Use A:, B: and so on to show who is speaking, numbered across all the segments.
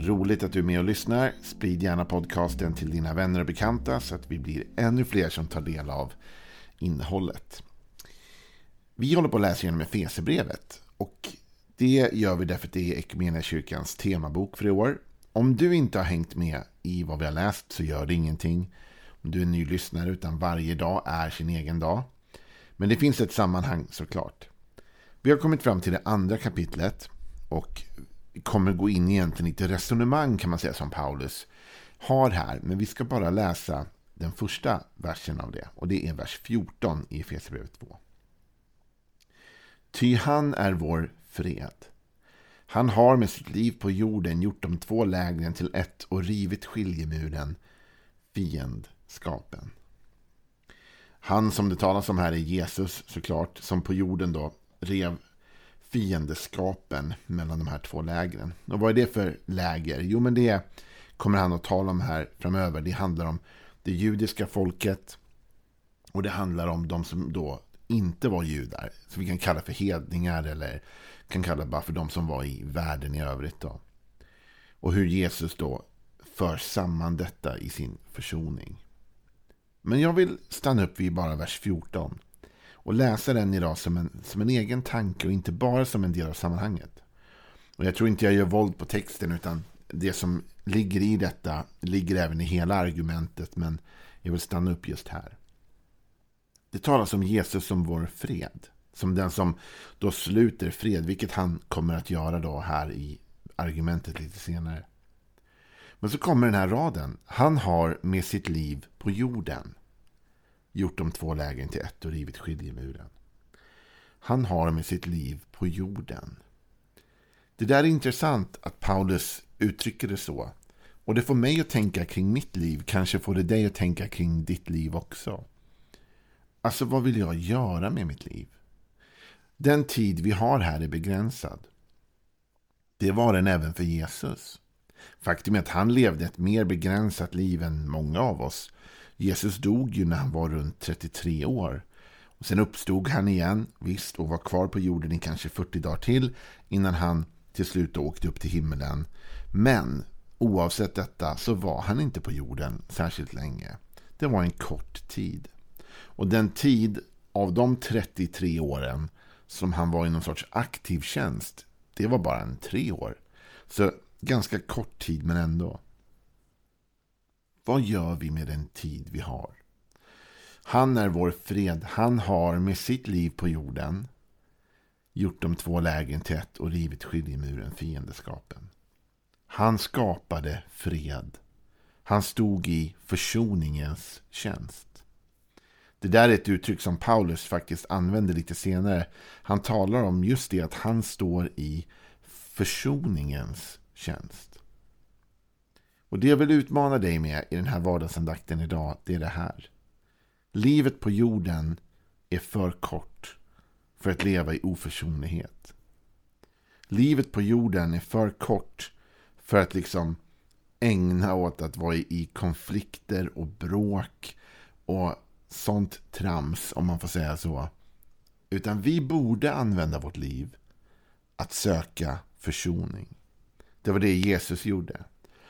A: Roligt att du är med och lyssnar. Sprid gärna podcasten till dina vänner och bekanta så att vi blir ännu fler som tar del av innehållet. Vi håller på att läsa igenom Efesierbrevet och det gör vi därför att det är Equmeniakyrkans temabok för i år. Om du inte har hängt med i vad vi har läst så gör det ingenting. Om du är ny lyssnare utan varje dag är sin egen dag. Men det finns ett sammanhang såklart. Vi har kommit fram till det andra kapitlet och kommer gå in egentligen i ett resonemang kan man säga som Paulus har här. Men vi ska bara läsa den första versen av det. Och det är vers 14 i Efesierbrevet 2. Ty han är vår fred. Han har med sitt liv på jorden gjort de två lägren till ett och rivit skiljemuren, fiendskapen. Han som det talas om här är Jesus såklart, som på jorden då rev fiendeskapen mellan de här två lägren. Och vad är det för läger? Jo, men det kommer han att tala om här framöver. Det handlar om det judiska folket och det handlar om de som då inte var judar. Som vi kan kalla för hedningar eller kan kalla bara för de som var i världen i övrigt. Då. Och hur Jesus då för samman detta i sin försoning. Men jag vill stanna upp vid bara vers 14 och läsa den idag som en, som en egen tanke och inte bara som en del av sammanhanget. Och jag tror inte jag gör våld på texten utan det som ligger i detta ligger även i hela argumentet men jag vill stanna upp just här. Det talas om Jesus som vår fred. Som den som då sluter fred, vilket han kommer att göra då här i argumentet lite senare. Men så kommer den här raden. Han har med sitt liv på jorden gjort de två lägren till ett och rivit skiljemuren. Han har med sitt liv på jorden. Det där är intressant att Paulus uttrycker det så. Och det får mig att tänka kring mitt liv. Kanske får det dig att tänka kring ditt liv också. Alltså vad vill jag göra med mitt liv? Den tid vi har här är begränsad. Det var den även för Jesus. Faktum är att han levde ett mer begränsat liv än många av oss. Jesus dog ju när han var runt 33 år. Och sen uppstod han igen, visst, och var kvar på jorden i kanske 40 dagar till innan han till slut åkte upp till himmelen. Men oavsett detta så var han inte på jorden särskilt länge. Det var en kort tid. Och den tid av de 33 åren som han var i någon sorts aktiv tjänst, det var bara en tre år. Så ganska kort tid men ändå. Vad gör vi med den tid vi har? Han är vår fred. Han har med sitt liv på jorden gjort de två lägen till ett och rivit skiljemuren, fiendeskapen. Han skapade fred. Han stod i försoningens tjänst. Det där är ett uttryck som Paulus faktiskt använder lite senare. Han talar om just det att han står i försoningens tjänst. Och det jag vill utmana dig med i den här vardagsandakten idag, det är det här. Livet på jorden är för kort för att leva i oförsonlighet. Livet på jorden är för kort för att liksom ägna åt att vara i konflikter och bråk och sånt trams, om man får säga så. Utan vi borde använda vårt liv att söka försoning. Det var det Jesus gjorde.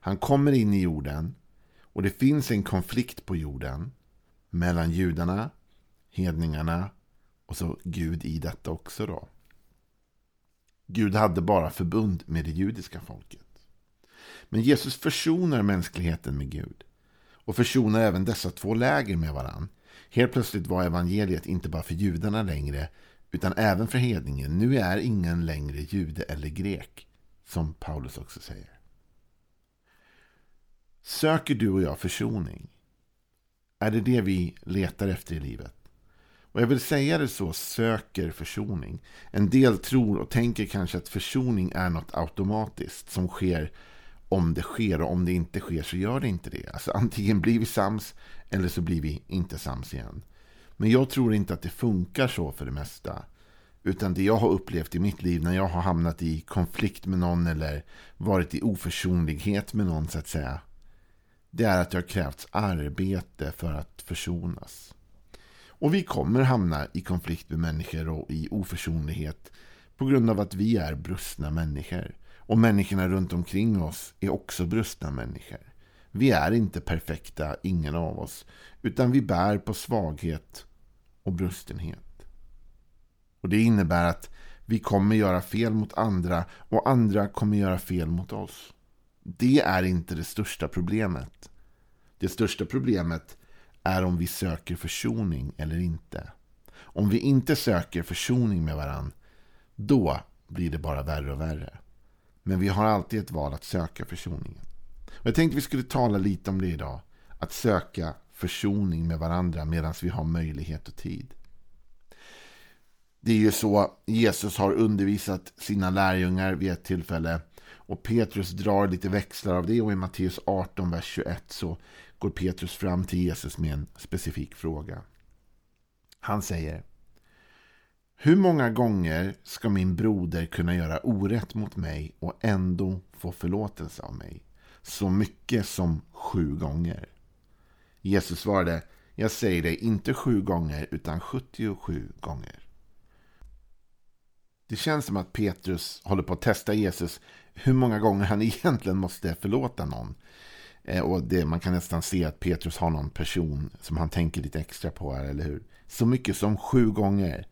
A: Han kommer in i jorden och det finns en konflikt på jorden mellan judarna, hedningarna och så Gud i detta också då. Gud hade bara förbund med det judiska folket. Men Jesus försonar mänskligheten med Gud och försonar även dessa två läger med varann. Helt plötsligt var evangeliet inte bara för judarna längre utan även för hedningen. Nu är ingen längre jude eller grek, som Paulus också säger. Söker du och jag försoning? Är det det vi letar efter i livet? Och jag vill säga det så, söker försoning. En del tror och tänker kanske att försoning är något automatiskt som sker om det sker och om det inte sker så gör det inte det. Alltså antingen blir vi sams eller så blir vi inte sams igen. Men jag tror inte att det funkar så för det mesta. Utan det jag har upplevt i mitt liv när jag har hamnat i konflikt med någon eller varit i oförsonlighet med någon så att säga. Det är att det har krävts arbete för att försonas. Och vi kommer hamna i konflikt med människor och i oförsonlighet på grund av att vi är brustna människor. Och människorna runt omkring oss är också brustna människor. Vi är inte perfekta, ingen av oss. Utan vi bär på svaghet och brustenhet. Och Det innebär att vi kommer göra fel mot andra och andra kommer göra fel mot oss. Det är inte det största problemet. Det största problemet är om vi söker försoning eller inte. Om vi inte söker försoning med varandra, då blir det bara värre och värre. Men vi har alltid ett val att söka försoningen. Och jag tänkte vi skulle tala lite om det idag. Att söka försoning med varandra medan vi har möjlighet och tid. Det är ju så Jesus har undervisat sina lärjungar vid ett tillfälle. Och Petrus drar lite växlar av det och i Matteus 18, vers 21 så går Petrus fram till Jesus med en specifik fråga. Han säger Hur många gånger ska min broder kunna göra orätt mot mig och ändå få förlåtelse av mig? Så mycket som sju gånger. Jesus svarade Jag säger det inte sju gånger utan 77 gånger. Det känns som att Petrus håller på att testa Jesus hur många gånger han egentligen måste förlåta någon. Eh, och det, man kan nästan se att Petrus har någon person som han tänker lite extra på här, eller hur? Så mycket som sju gånger.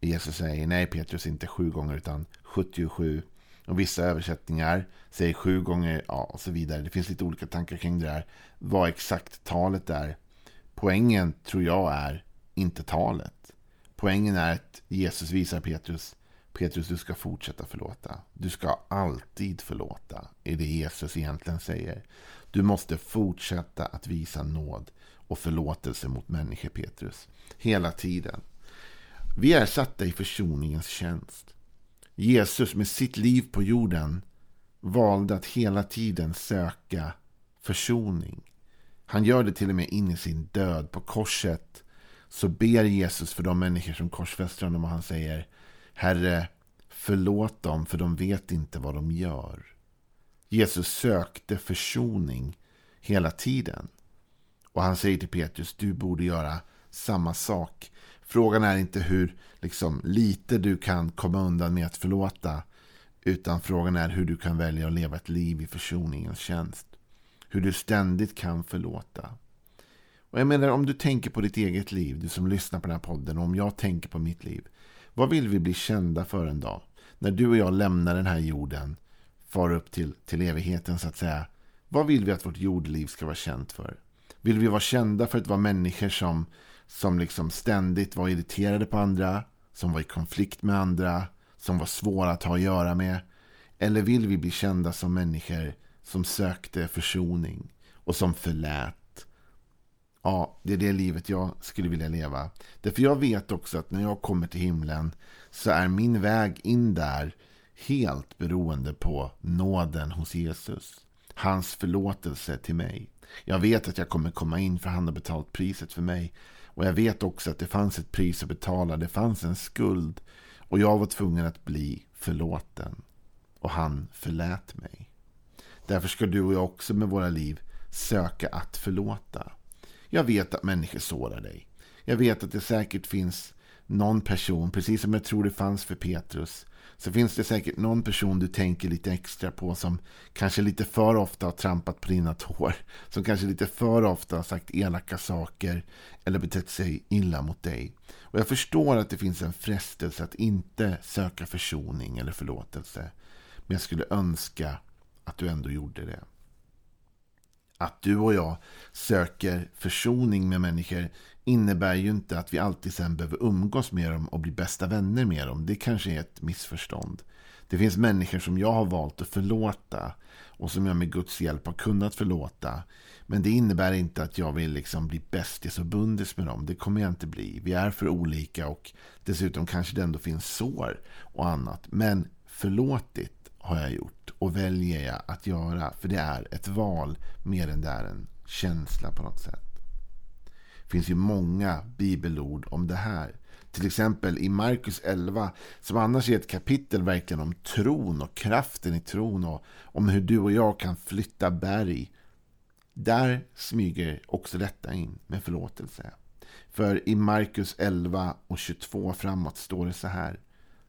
A: Jesus säger nej Petrus, inte sju gånger utan 77. Och vissa översättningar säger sju gånger, ja och så vidare. Det finns lite olika tankar kring det där. Vad exakt talet är. Poängen tror jag är inte talet. Poängen är att Jesus visar Petrus Petrus, du ska fortsätta förlåta. Du ska alltid förlåta, är det Jesus egentligen säger. Du måste fortsätta att visa nåd och förlåtelse mot människor, Petrus. Hela tiden. Vi är satta i försoningens tjänst. Jesus med sitt liv på jorden valde att hela tiden söka försoning. Han gör det till och med in i sin död på korset. Så ber Jesus för de människor som korsfäster honom och han säger Herre, förlåt dem för de vet inte vad de gör. Jesus sökte försoning hela tiden. Och han säger till Petrus, du borde göra samma sak. Frågan är inte hur liksom, lite du kan komma undan med att förlåta. Utan frågan är hur du kan välja att leva ett liv i försoningens tjänst. Hur du ständigt kan förlåta. Och jag menar om du tänker på ditt eget liv, du som lyssnar på den här podden, och om jag tänker på mitt liv. Vad vill vi bli kända för en dag? När du och jag lämnar den här jorden, far upp till, till evigheten så att säga. Vad vill vi att vårt jordliv ska vara känt för? Vill vi vara kända för att vara människor som, som liksom ständigt var irriterade på andra, som var i konflikt med andra, som var svåra att ha att göra med? Eller vill vi bli kända som människor som sökte försoning och som förlät Ja, det är det livet jag skulle vilja leva. Därför jag vet också att när jag kommer till himlen så är min väg in där helt beroende på nåden hos Jesus. Hans förlåtelse till mig. Jag vet att jag kommer komma in för han har betalat priset för mig. Och jag vet också att det fanns ett pris att betala. Det fanns en skuld. Och jag var tvungen att bli förlåten. Och han förlät mig. Därför ska du och jag också med våra liv söka att förlåta. Jag vet att människor sårar dig. Jag vet att det säkert finns någon person, precis som jag tror det fanns för Petrus, så finns det säkert någon person du tänker lite extra på som kanske lite för ofta har trampat på dina tår. Som kanske lite för ofta har sagt elaka saker eller betett sig illa mot dig. Och jag förstår att det finns en frestelse att inte söka försoning eller förlåtelse. Men jag skulle önska att du ändå gjorde det. Att du och jag söker försoning med människor innebär ju inte att vi alltid sen behöver umgås med dem och bli bästa vänner med dem. Det kanske är ett missförstånd. Det finns människor som jag har valt att förlåta och som jag med Guds hjälp har kunnat förlåta. Men det innebär inte att jag vill liksom bli bästis och bundis med dem. Det kommer jag inte bli. Vi är för olika och dessutom kanske det ändå finns sår och annat. Men förlåtit har jag gjort och väljer jag att göra. För det är ett val mer än det är en känsla på något sätt. Det finns ju många bibelord om det här. Till exempel i Markus 11, som annars är ett kapitel verkligen om tron och kraften i tron och om hur du och jag kan flytta berg. Där smyger också detta in med förlåtelse. För i Markus 11 och 22 framåt står det så här.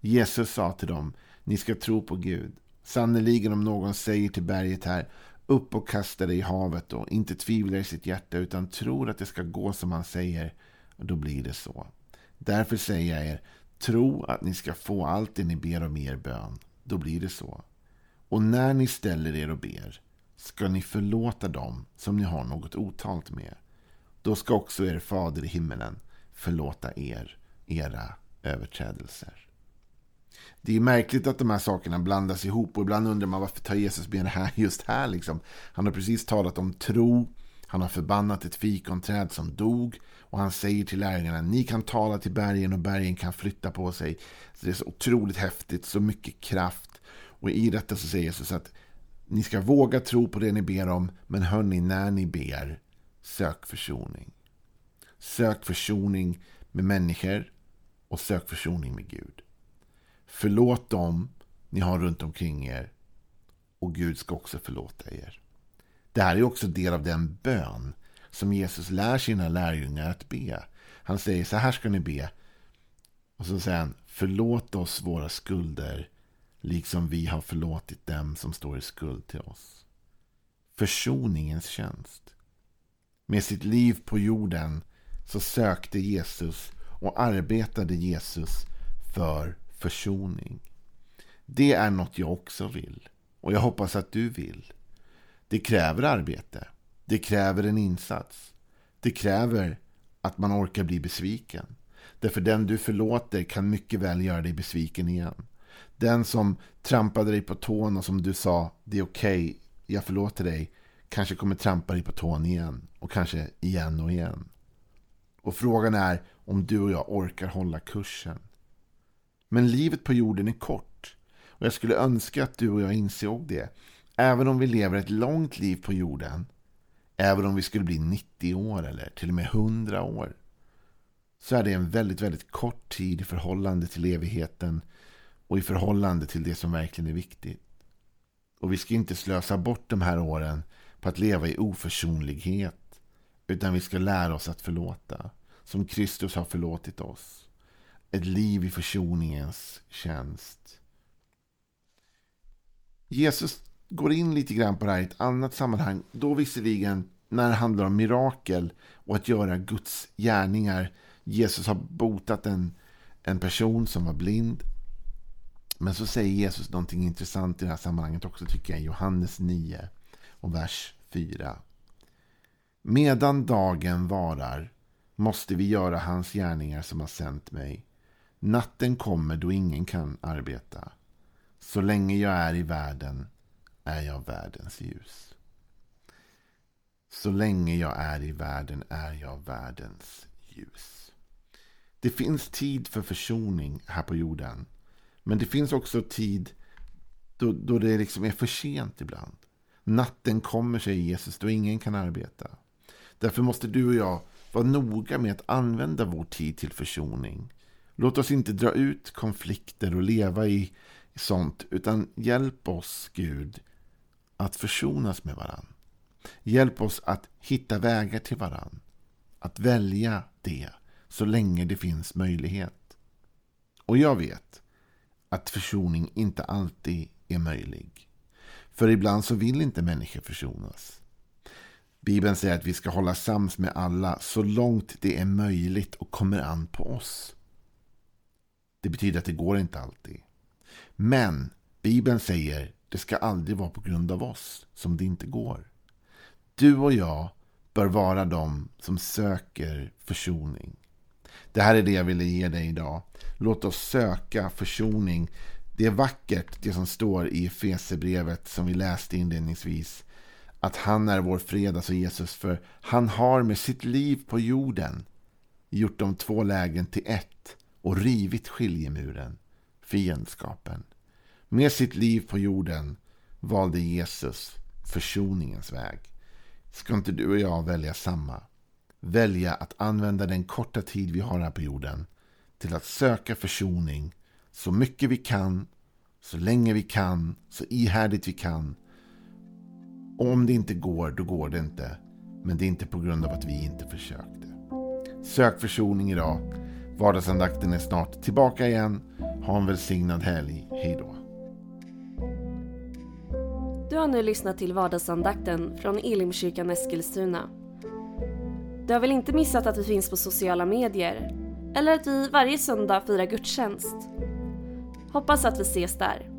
A: Jesus sa till dem, ni ska tro på Gud. Sannerligen om någon säger till berget här, upp och kasta dig i havet och inte tvivlar i sitt hjärta utan tror att det ska gå som han säger, då blir det så. Därför säger jag er, tro att ni ska få allt det ni ber om i er bön. Då blir det så. Och när ni ställer er och ber ska ni förlåta dem som ni har något otalt med. Då ska också er fader i himmelen förlåta er era överträdelser. Det är märkligt att de här sakerna blandas ihop och ibland undrar man varför tar Jesus med det här just här. Liksom. Han har precis talat om tro, han har förbannat ett fikonträd som dog och han säger till lärjungarna ni kan tala till bergen och bergen kan flytta på sig. Så det är så otroligt häftigt, så mycket kraft. Och i detta så säger Jesus att ni ska våga tro på det ni ber om, men hörni, när ni ber, sök försoning. Sök försoning med människor och sök försoning med Gud. Förlåt dem ni har runt omkring er och Gud ska också förlåta er. Det här är också del av den bön som Jesus lär sina lärjungar att be. Han säger så här ska ni be. Och så säger han förlåt oss våra skulder liksom vi har förlåtit dem som står i skuld till oss. Försoningens tjänst. Med sitt liv på jorden så sökte Jesus och arbetade Jesus för försoning. Det är något jag också vill. Och jag hoppas att du vill. Det kräver arbete. Det kräver en insats. Det kräver att man orkar bli besviken. Därför den du förlåter kan mycket väl göra dig besviken igen. Den som trampade dig på tån och som du sa det är okej, okay, jag förlåter dig, kanske kommer trampa dig på tån igen. Och kanske igen och igen. Och frågan är om du och jag orkar hålla kursen. Men livet på jorden är kort. Och jag skulle önska att du och jag insåg det. Även om vi lever ett långt liv på jorden. Även om vi skulle bli 90 år eller till och med 100 år. Så är det en väldigt, väldigt kort tid i förhållande till evigheten. Och i förhållande till det som verkligen är viktigt. Och vi ska inte slösa bort de här åren på att leva i oförsonlighet. Utan vi ska lära oss att förlåta. Som Kristus har förlåtit oss ett liv i försoningens tjänst. Jesus går in lite grann på det här i ett annat sammanhang. Då visserligen när det handlar om mirakel och att göra Guds gärningar. Jesus har botat en, en person som var blind. Men så säger Jesus någonting intressant i det här sammanhanget också tycker jag. Johannes 9 och vers 4. Medan dagen varar måste vi göra hans gärningar som har sänt mig. Natten kommer då ingen kan arbeta. Så länge jag är i världen är jag världens ljus. Så länge jag är i världen är jag världens ljus. Det finns tid för försoning här på jorden. Men det finns också tid då, då det liksom är för sent ibland. Natten kommer, säger Jesus, då ingen kan arbeta. Därför måste du och jag vara noga med att använda vår tid till försoning. Låt oss inte dra ut konflikter och leva i sånt, utan hjälp oss, Gud, att försonas med varann. Hjälp oss att hitta vägar till varann. Att välja det så länge det finns möjlighet. Och jag vet att försoning inte alltid är möjlig. För ibland så vill inte människor försonas. Bibeln säger att vi ska hålla sams med alla så långt det är möjligt och kommer an på oss. Det betyder att det går inte alltid. Men Bibeln säger det ska aldrig vara på grund av oss som det inte går. Du och jag bör vara de som söker försoning. Det här är det jag ville ge dig idag. Låt oss söka försoning. Det är vackert det som står i Efesebrevet som vi läste inledningsvis. Att han är vår fred, alltså Jesus, för han har med sitt liv på jorden gjort de två lägen till ett och rivit skiljemuren, fiendskapen. Med sitt liv på jorden valde Jesus försoningens väg. Ska inte du och jag välja samma? Välja att använda den korta tid vi har här på jorden till att söka försoning så mycket vi kan, så länge vi kan, så ihärdigt vi kan. Och om det inte går, då går det inte. Men det är inte på grund av att vi inte försökte. Sök försoning idag. Vardagsandakten är snart tillbaka igen. Ha en välsignad helg. Hej då.
B: Du har nu lyssnat till vardagsandakten från Elimkyrkan Eskilstuna. Du har väl inte missat att vi finns på sociala medier? Eller att vi varje söndag firar gudstjänst? Hoppas att vi ses där.